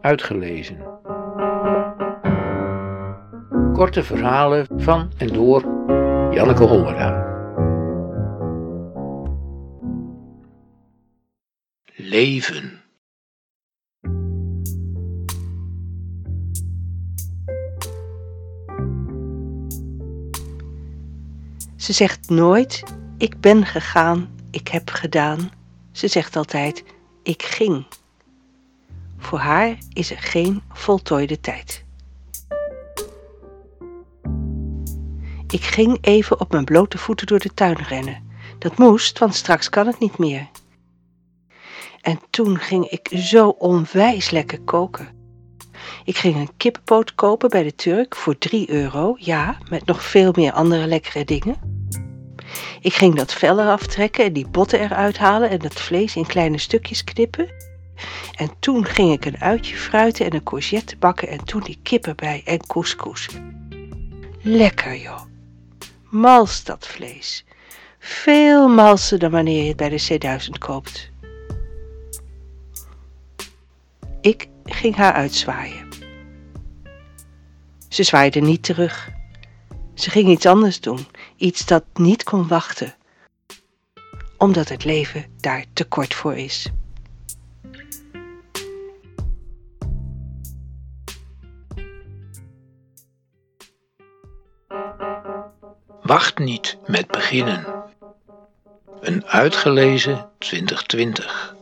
uitgelezen. Korte verhalen van en door Janneke Hollera. Leven. Ze zegt nooit, ik ben gegaan, ik heb gedaan. Ze zegt altijd, ik ging. Voor haar is er geen voltooide tijd. Ik ging even op mijn blote voeten door de tuin rennen. Dat moest, want straks kan het niet meer. En toen ging ik zo onwijs lekker koken. Ik ging een kippenpoot kopen bij de Turk voor 3 euro, ja, met nog veel meer andere lekkere dingen. Ik ging dat vel eraf trekken en die botten eruit halen en dat vlees in kleine stukjes knippen. En toen ging ik een uitje fruiten en een courgette bakken en toen die kip erbij en couscous. Lekker joh. Mals dat vlees. Veel malser dan wanneer je het bij de C1000 koopt. Ik ging haar uitzwaaien. Ze zwaaide niet terug. Ze ging iets anders doen, iets dat niet kon wachten, omdat het leven daar te kort voor is. Wacht niet met beginnen. Een uitgelezen 2020.